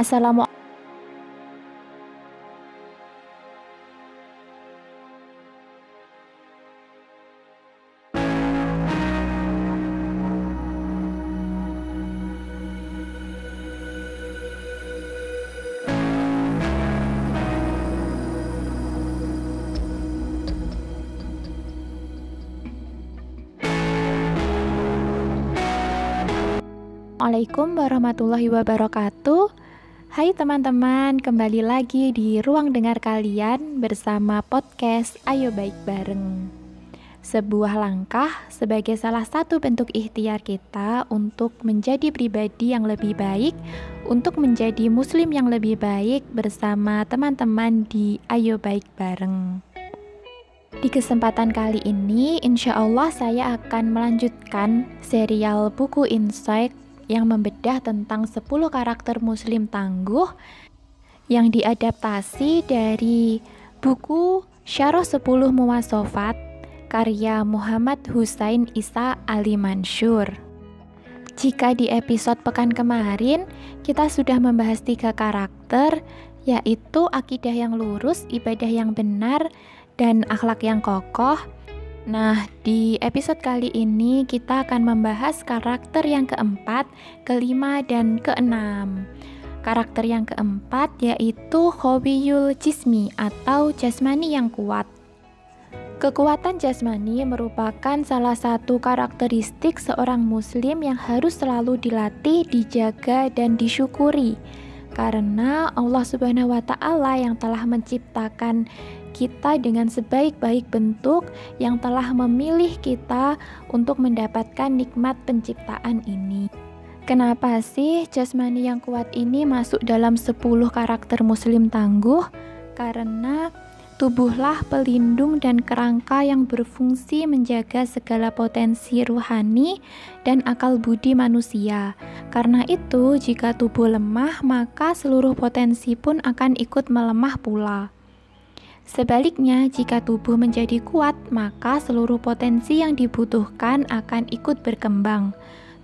Assalamualaikum Assalamualaikum warahmatullahi wabarakatuh Hai teman-teman, kembali lagi di ruang dengar kalian bersama podcast Ayo Baik Bareng. Sebuah langkah sebagai salah satu bentuk ikhtiar kita untuk menjadi pribadi yang lebih baik Untuk menjadi muslim yang lebih baik bersama teman-teman di Ayo Baik Bareng. Di kesempatan kali ini, insya Allah saya akan melanjutkan serial buku insight yang membedah tentang 10 karakter muslim tangguh yang diadaptasi dari buku Syarah 10 Muwasofat karya Muhammad Husain Isa Ali Mansur. Jika di episode pekan kemarin kita sudah membahas tiga karakter yaitu akidah yang lurus, ibadah yang benar, dan akhlak yang kokoh, Nah, di episode kali ini kita akan membahas karakter yang keempat, kelima, dan keenam. Karakter yang keempat yaitu Hobiyul Jismi atau jasmani yang kuat. Kekuatan jasmani merupakan salah satu karakteristik seorang muslim yang harus selalu dilatih, dijaga, dan disyukuri. Karena Allah Subhanahu wa taala yang telah menciptakan kita dengan sebaik-baik bentuk yang telah memilih kita untuk mendapatkan nikmat penciptaan ini. Kenapa sih jasmani yang kuat ini masuk dalam 10 karakter muslim tangguh? Karena tubuhlah pelindung dan kerangka yang berfungsi menjaga segala potensi ruhani dan akal budi manusia. Karena itu, jika tubuh lemah, maka seluruh potensi pun akan ikut melemah pula. Sebaliknya, jika tubuh menjadi kuat, maka seluruh potensi yang dibutuhkan akan ikut berkembang.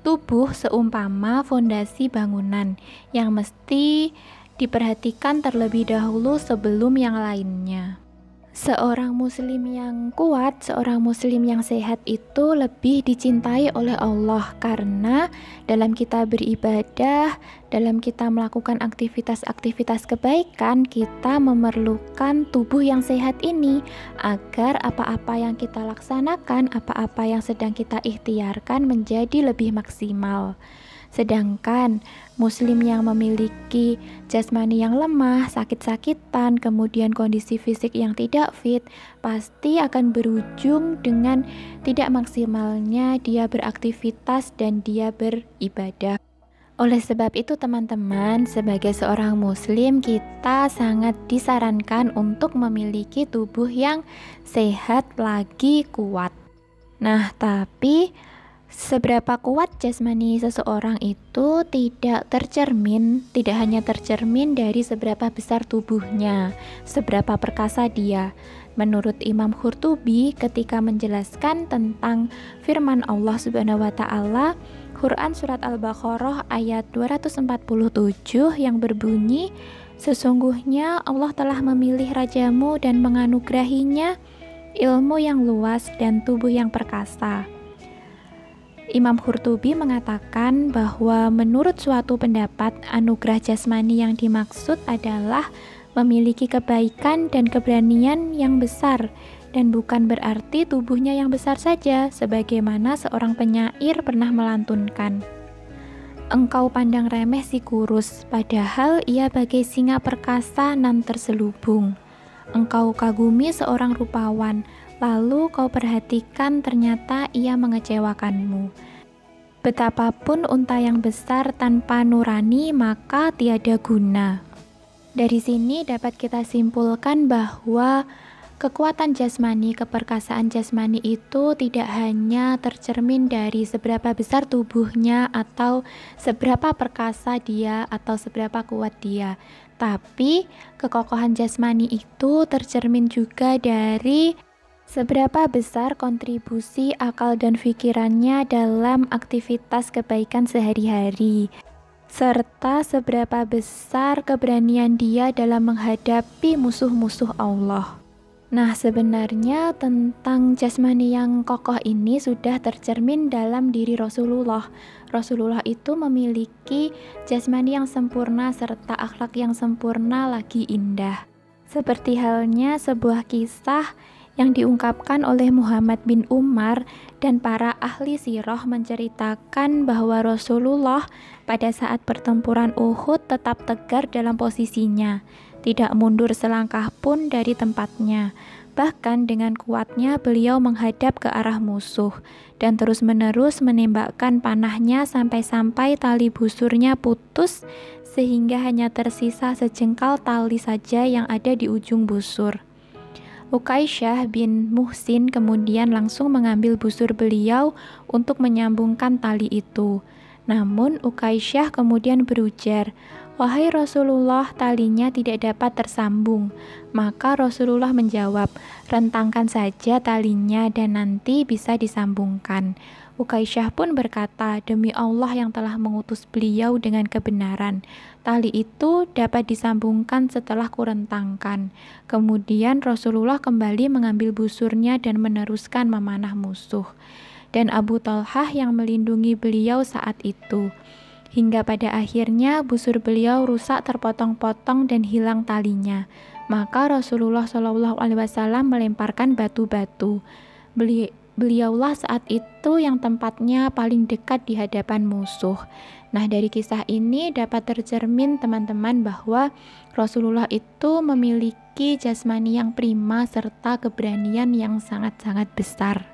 Tubuh seumpama fondasi bangunan yang mesti diperhatikan terlebih dahulu sebelum yang lainnya. Seorang muslim yang kuat, seorang muslim yang sehat itu lebih dicintai oleh Allah karena dalam kita beribadah, dalam kita melakukan aktivitas-aktivitas kebaikan, kita memerlukan tubuh yang sehat ini agar apa-apa yang kita laksanakan, apa-apa yang sedang kita ikhtiarkan menjadi lebih maksimal. Sedangkan muslim yang memiliki jasmani yang lemah, sakit-sakitan, kemudian kondisi fisik yang tidak fit, pasti akan berujung dengan tidak maksimalnya dia beraktivitas dan dia beribadah. Oleh sebab itu, teman-teman, sebagai seorang Muslim, kita sangat disarankan untuk memiliki tubuh yang sehat lagi kuat. Nah, tapi Seberapa kuat jasmani seseorang itu tidak tercermin, tidak hanya tercermin dari seberapa besar tubuhnya, seberapa perkasa dia. Menurut Imam Qurtubi ketika menjelaskan tentang firman Allah Subhanahu wa taala, Quran surat Al-Baqarah ayat 247 yang berbunyi, "Sesungguhnya Allah telah memilih rajamu dan menganugerahinya ilmu yang luas dan tubuh yang perkasa." Imam Hurtubi mengatakan bahwa menurut suatu pendapat anugerah jasmani yang dimaksud adalah memiliki kebaikan dan keberanian yang besar dan bukan berarti tubuhnya yang besar saja sebagaimana seorang penyair pernah melantunkan. Engkau pandang remeh si kurus, padahal ia bagai singa perkasa nan terselubung. Engkau kagumi seorang rupawan, lalu kau perhatikan ternyata ia mengecewakanmu. Betapapun unta yang besar tanpa nurani, maka tiada guna. Dari sini dapat kita simpulkan bahwa Kekuatan jasmani, keperkasaan jasmani itu tidak hanya tercermin dari seberapa besar tubuhnya atau seberapa perkasa dia atau seberapa kuat dia, tapi kekokohan jasmani itu tercermin juga dari Seberapa besar kontribusi akal dan pikirannya dalam aktivitas kebaikan sehari-hari? serta seberapa besar keberanian dia dalam menghadapi musuh-musuh Allah. Nah, sebenarnya tentang jasmani yang kokoh ini sudah tercermin dalam diri Rasulullah. Rasulullah itu memiliki jasmani yang sempurna serta akhlak yang sempurna lagi indah. Seperti halnya sebuah kisah yang diungkapkan oleh Muhammad bin Umar dan para ahli sirah menceritakan bahwa Rasulullah pada saat pertempuran Uhud tetap tegar dalam posisinya tidak mundur selangkah pun dari tempatnya. Bahkan dengan kuatnya beliau menghadap ke arah musuh dan terus-menerus menembakkan panahnya sampai-sampai tali busurnya putus sehingga hanya tersisa sejengkal tali saja yang ada di ujung busur. Ukaisyah bin Muhsin kemudian langsung mengambil busur beliau untuk menyambungkan tali itu. Namun Ukaisyah kemudian berujar, Wahai Rasulullah, talinya tidak dapat tersambung. Maka Rasulullah menjawab, rentangkan saja talinya dan nanti bisa disambungkan. Ukaisyah pun berkata, demi Allah yang telah mengutus beliau dengan kebenaran. Tali itu dapat disambungkan setelah kurentangkan. Kemudian Rasulullah kembali mengambil busurnya dan meneruskan memanah musuh. Dan Abu Talhah yang melindungi beliau saat itu hingga pada akhirnya busur beliau rusak terpotong-potong dan hilang talinya. Maka Rasulullah Shallallahu Alaihi Wasallam melemparkan batu-batu. Beli, beliaulah saat itu yang tempatnya paling dekat di hadapan musuh. Nah, dari kisah ini dapat tercermin teman-teman bahwa Rasulullah itu memiliki jasmani yang prima serta keberanian yang sangat-sangat besar.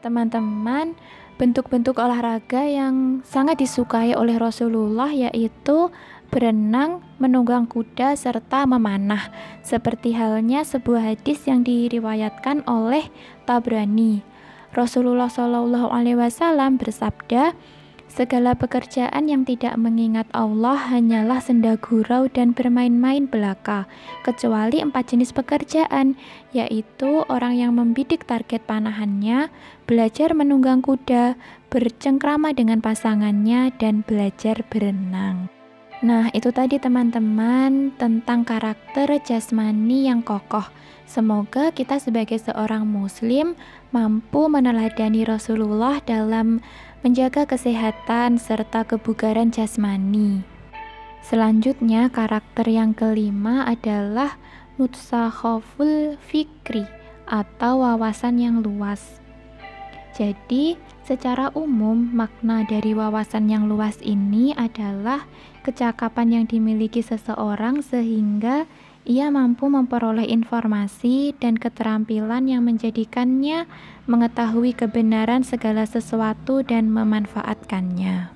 Teman-teman, bentuk-bentuk olahraga yang sangat disukai oleh Rasulullah yaitu berenang, menunggang kuda, serta memanah. Seperti halnya sebuah hadis yang diriwayatkan oleh Tabrani. Rasulullah Wasallam bersabda, Segala pekerjaan yang tidak mengingat Allah hanyalah senda gurau dan bermain-main belaka, kecuali empat jenis pekerjaan, yaitu orang yang membidik target panahannya, belajar menunggang kuda, bercengkrama dengan pasangannya, dan belajar berenang. Nah, itu tadi teman-teman tentang karakter jasmani yang kokoh. Semoga kita sebagai seorang muslim mampu meneladani Rasulullah dalam menjaga kesehatan serta kebugaran jasmani. Selanjutnya, karakter yang kelima adalah mutsakhoful fikri atau wawasan yang luas. Jadi, secara umum, makna dari wawasan yang luas ini adalah kecakapan yang dimiliki seseorang sehingga ia mampu memperoleh informasi dan keterampilan yang menjadikannya mengetahui kebenaran segala sesuatu dan memanfaatkannya.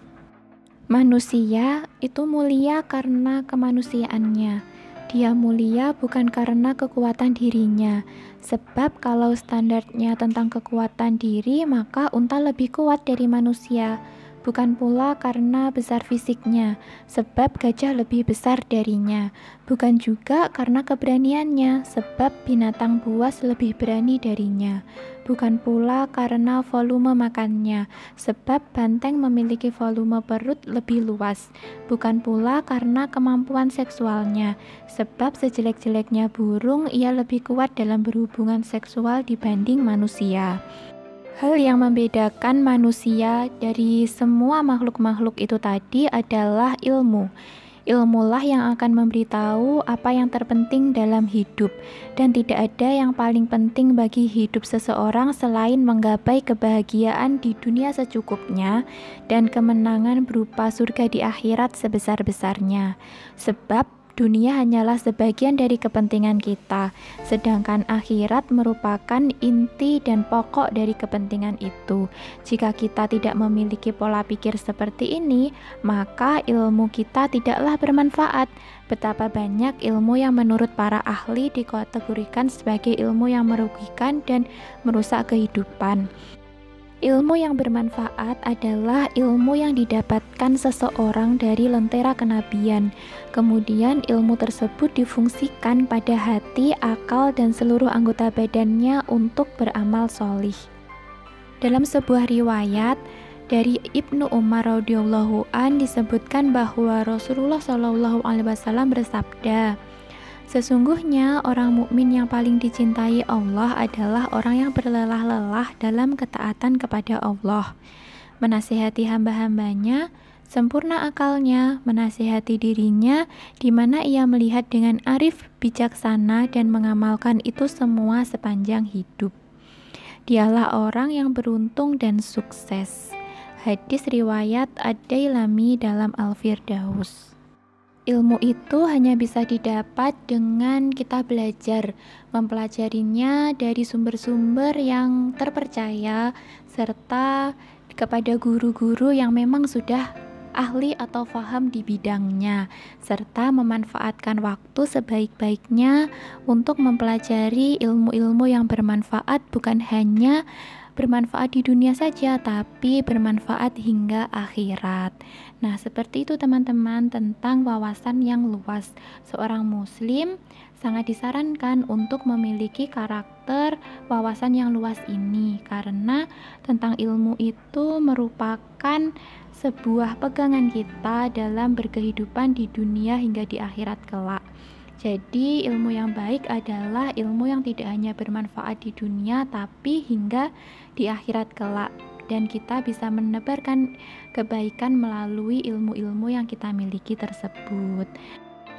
Manusia itu mulia karena kemanusiaannya. Dia mulia bukan karena kekuatan dirinya, sebab kalau standarnya tentang kekuatan diri, maka unta lebih kuat dari manusia bukan pula karena besar fisiknya, sebab gajah lebih besar darinya, bukan juga karena keberaniannya, sebab binatang buas lebih berani darinya, bukan pula karena volume makannya, sebab banteng memiliki volume perut lebih luas, bukan pula karena kemampuan seksualnya, sebab sejelek-jeleknya burung ia lebih kuat dalam berhubungan seksual dibanding manusia. Hal yang membedakan manusia dari semua makhluk-makhluk itu tadi adalah ilmu. Ilmulah yang akan memberitahu apa yang terpenting dalam hidup, dan tidak ada yang paling penting bagi hidup seseorang selain menggapai kebahagiaan di dunia secukupnya dan kemenangan berupa surga di akhirat sebesar-besarnya. Sebab Dunia hanyalah sebagian dari kepentingan kita, sedangkan akhirat merupakan inti dan pokok dari kepentingan itu. Jika kita tidak memiliki pola pikir seperti ini, maka ilmu kita tidaklah bermanfaat. Betapa banyak ilmu yang menurut para ahli dikategorikan sebagai ilmu yang merugikan dan merusak kehidupan. Ilmu yang bermanfaat adalah ilmu yang didapatkan seseorang dari lentera kenabian. Kemudian ilmu tersebut difungsikan pada hati, akal, dan seluruh anggota badannya untuk beramal solih. Dalam sebuah riwayat, Dari Ibnu Umar radhiyallahu an disebutkan bahwa Rasulullah shallallahu alaihi wasallam bersabda, Sesungguhnya orang mukmin yang paling dicintai Allah adalah orang yang berlelah-lelah dalam ketaatan kepada Allah, menasihati hamba-hambanya, sempurna akalnya, menasihati dirinya, di mana ia melihat dengan arif, bijaksana, dan mengamalkan itu semua sepanjang hidup. Dialah orang yang beruntung dan sukses. Hadis riwayat Ad-Dailami dalam Al-Firdaus. Ilmu itu hanya bisa didapat dengan kita belajar, mempelajarinya dari sumber-sumber yang terpercaya, serta kepada guru-guru yang memang sudah ahli atau faham di bidangnya, serta memanfaatkan waktu sebaik-baiknya untuk mempelajari ilmu-ilmu yang bermanfaat, bukan hanya bermanfaat di dunia saja, tapi bermanfaat hingga akhirat. Nah, seperti itu teman-teman tentang wawasan yang luas. Seorang muslim sangat disarankan untuk memiliki karakter wawasan yang luas ini karena tentang ilmu itu merupakan sebuah pegangan kita dalam berkehidupan di dunia hingga di akhirat kelak. Jadi, ilmu yang baik adalah ilmu yang tidak hanya bermanfaat di dunia, tapi hingga di akhirat kelak, dan kita bisa menebarkan kebaikan melalui ilmu-ilmu yang kita miliki tersebut.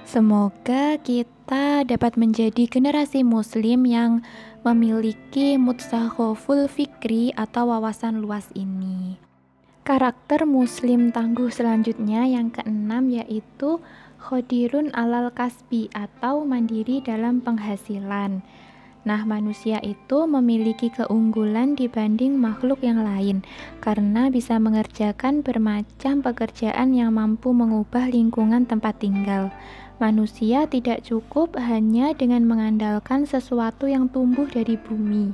Semoga kita dapat menjadi generasi Muslim yang memiliki mutsahoful fikri atau wawasan luas ini. Karakter Muslim tangguh selanjutnya yang keenam yaitu khodirun alal kasbi atau mandiri dalam penghasilan. Nah, manusia itu memiliki keunggulan dibanding makhluk yang lain karena bisa mengerjakan bermacam pekerjaan yang mampu mengubah lingkungan tempat tinggal. Manusia tidak cukup hanya dengan mengandalkan sesuatu yang tumbuh dari bumi.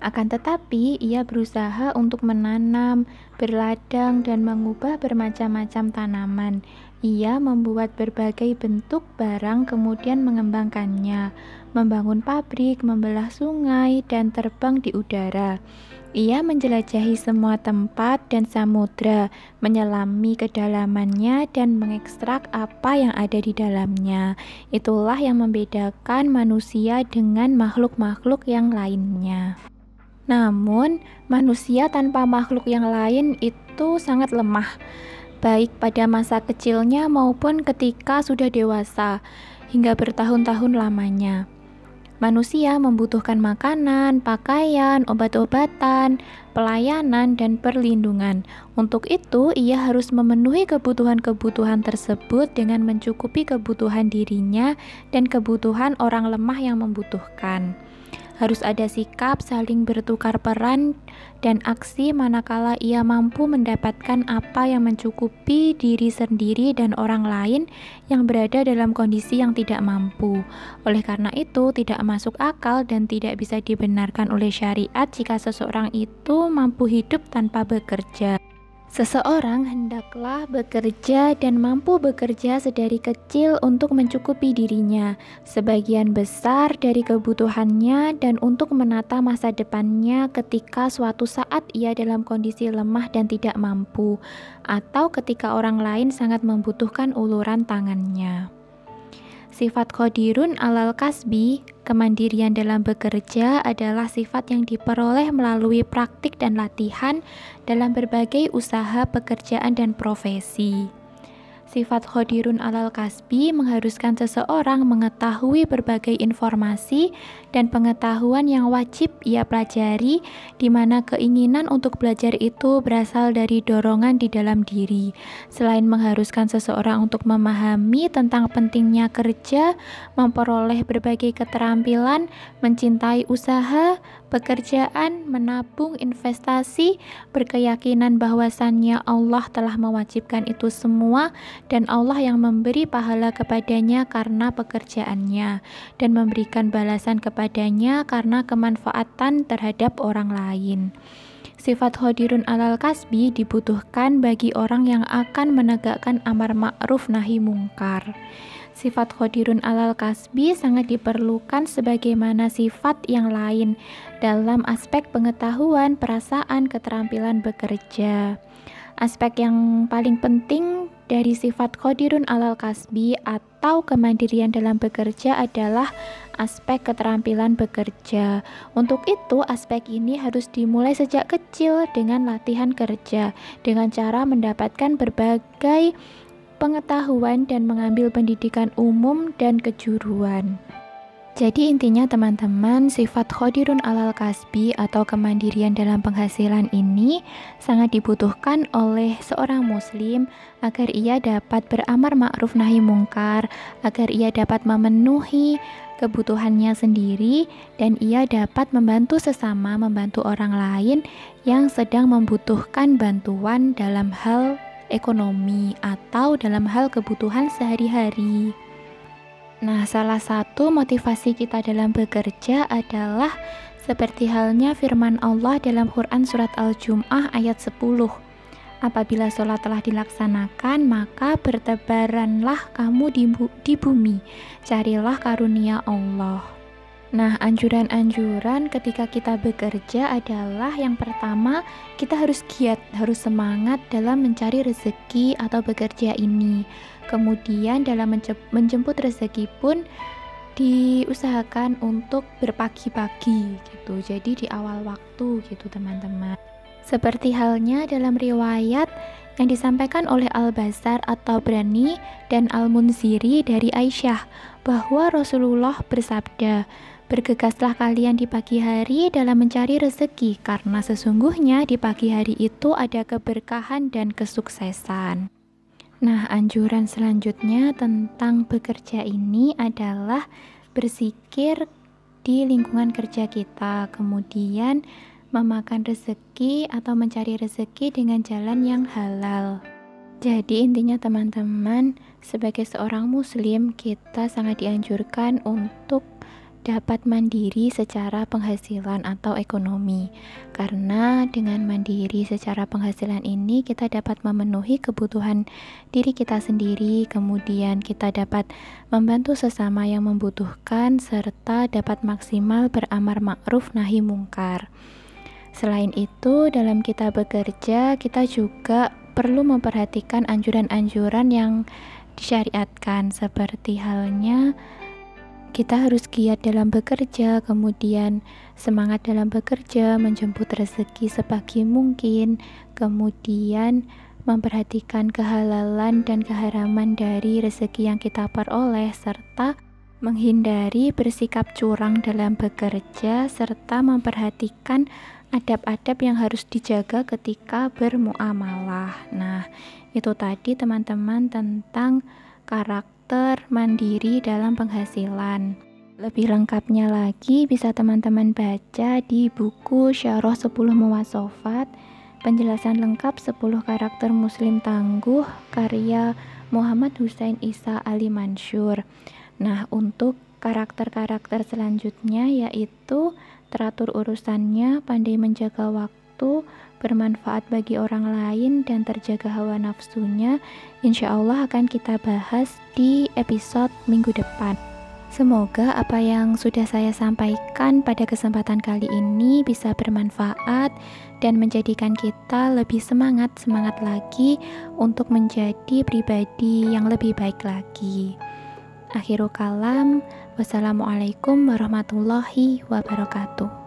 Akan tetapi, ia berusaha untuk menanam, berladang, dan mengubah bermacam-macam tanaman. Ia membuat berbagai bentuk barang, kemudian mengembangkannya, membangun pabrik, membelah sungai, dan terbang di udara. Ia menjelajahi semua tempat dan samudra, menyelami kedalamannya, dan mengekstrak apa yang ada di dalamnya. Itulah yang membedakan manusia dengan makhluk-makhluk yang lainnya. Namun, manusia tanpa makhluk yang lain itu sangat lemah baik pada masa kecilnya maupun ketika sudah dewasa, hingga bertahun-tahun lamanya. Manusia membutuhkan makanan, pakaian, obat-obatan, pelayanan, dan perlindungan. Untuk itu, ia harus memenuhi kebutuhan-kebutuhan tersebut dengan mencukupi kebutuhan dirinya dan kebutuhan orang lemah yang membutuhkan. Harus ada sikap saling bertukar peran dan aksi manakala ia mampu mendapatkan apa yang mencukupi diri sendiri dan orang lain yang berada dalam kondisi yang tidak mampu. Oleh karena itu, tidak masuk akal dan tidak bisa dibenarkan oleh syariat jika seseorang itu mampu hidup tanpa bekerja. Seseorang hendaklah bekerja dan mampu bekerja sedari kecil untuk mencukupi dirinya, sebagian besar dari kebutuhannya, dan untuk menata masa depannya ketika suatu saat ia dalam kondisi lemah dan tidak mampu, atau ketika orang lain sangat membutuhkan uluran tangannya. Sifat kodirun alal kasbi, kemandirian dalam bekerja adalah sifat yang diperoleh melalui praktik dan latihan dalam berbagai usaha, pekerjaan, dan profesi. Sifat khodirun alal kasbi mengharuskan seseorang mengetahui berbagai informasi dan pengetahuan yang wajib ia pelajari, di mana keinginan untuk belajar itu berasal dari dorongan di dalam diri. Selain mengharuskan seseorang untuk memahami tentang pentingnya kerja, memperoleh berbagai keterampilan, mencintai usaha, pekerjaan, menabung, investasi, berkeyakinan bahwasannya Allah telah mewajibkan itu semua dan Allah yang memberi pahala kepadanya karena pekerjaannya dan memberikan balasan kepadanya karena kemanfaatan terhadap orang lain. Sifat khodirun alal kasbi dibutuhkan bagi orang yang akan menegakkan amar ma'ruf nahi mungkar. Sifat khodirun alal kasbi sangat diperlukan sebagaimana sifat yang lain dalam aspek pengetahuan, perasaan, keterampilan bekerja. Aspek yang paling penting dari sifat khodirun alal kasbi atau kemandirian dalam bekerja adalah aspek keterampilan bekerja. Untuk itu, aspek ini harus dimulai sejak kecil dengan latihan kerja, dengan cara mendapatkan berbagai pengetahuan dan mengambil pendidikan umum dan kejuruan. Jadi intinya teman-teman, sifat khodirun alal kasbi atau kemandirian dalam penghasilan ini sangat dibutuhkan oleh seorang muslim agar ia dapat beramar ma'ruf nahi mungkar, agar ia dapat memenuhi kebutuhannya sendiri dan ia dapat membantu sesama, membantu orang lain yang sedang membutuhkan bantuan dalam hal ekonomi atau dalam hal kebutuhan sehari-hari. Nah, salah satu motivasi kita dalam bekerja adalah seperti halnya firman Allah dalam Quran Surat Al-Jum'ah ayat 10. Apabila sholat telah dilaksanakan, maka bertebaranlah kamu di, bu di bumi, carilah karunia Allah. Nah, anjuran-anjuran ketika kita bekerja adalah yang pertama, kita harus giat, harus semangat dalam mencari rezeki atau bekerja ini. Kemudian dalam menjemput rezeki pun diusahakan untuk berpagi-pagi gitu. Jadi di awal waktu gitu teman-teman. Seperti halnya dalam riwayat yang disampaikan oleh Al-Basar atau Brani dan Al-Munziri dari Aisyah bahwa Rasulullah bersabda, Bergegaslah kalian di pagi hari dalam mencari rezeki, karena sesungguhnya di pagi hari itu ada keberkahan dan kesuksesan. Nah, anjuran selanjutnya tentang bekerja ini adalah bersikir di lingkungan kerja kita, kemudian memakan rezeki atau mencari rezeki dengan jalan yang halal. Jadi intinya teman-teman, sebagai seorang muslim kita sangat dianjurkan untuk dapat mandiri secara penghasilan atau ekonomi. Karena dengan mandiri secara penghasilan ini kita dapat memenuhi kebutuhan diri kita sendiri, kemudian kita dapat membantu sesama yang membutuhkan serta dapat maksimal beramar ma'ruf nahi mungkar. Selain itu, dalam kita bekerja, kita juga perlu memperhatikan anjuran-anjuran yang disyariatkan seperti halnya kita harus giat dalam bekerja, kemudian semangat dalam bekerja, menjemput rezeki sepagi mungkin, kemudian memperhatikan kehalalan dan keharaman dari rezeki yang kita peroleh, serta menghindari bersikap curang dalam bekerja, serta memperhatikan adab-adab yang harus dijaga ketika bermuamalah. Nah, itu tadi teman-teman tentang karakter mandiri dalam penghasilan. Lebih lengkapnya lagi bisa teman-teman baca di buku Syarah 10 Muwasofat Penjelasan lengkap 10 karakter muslim tangguh karya Muhammad Hussein Isa Ali Mansur. Nah, untuk karakter-karakter selanjutnya yaitu teratur urusannya, pandai menjaga waktu, bermanfaat bagi orang lain dan terjaga hawa nafsunya, insya Allah akan kita bahas di episode minggu depan. Semoga apa yang sudah saya sampaikan pada kesempatan kali ini bisa bermanfaat dan menjadikan kita lebih semangat-semangat lagi untuk menjadi pribadi yang lebih baik lagi. Akhirul kalam, wassalamualaikum warahmatullahi wabarakatuh.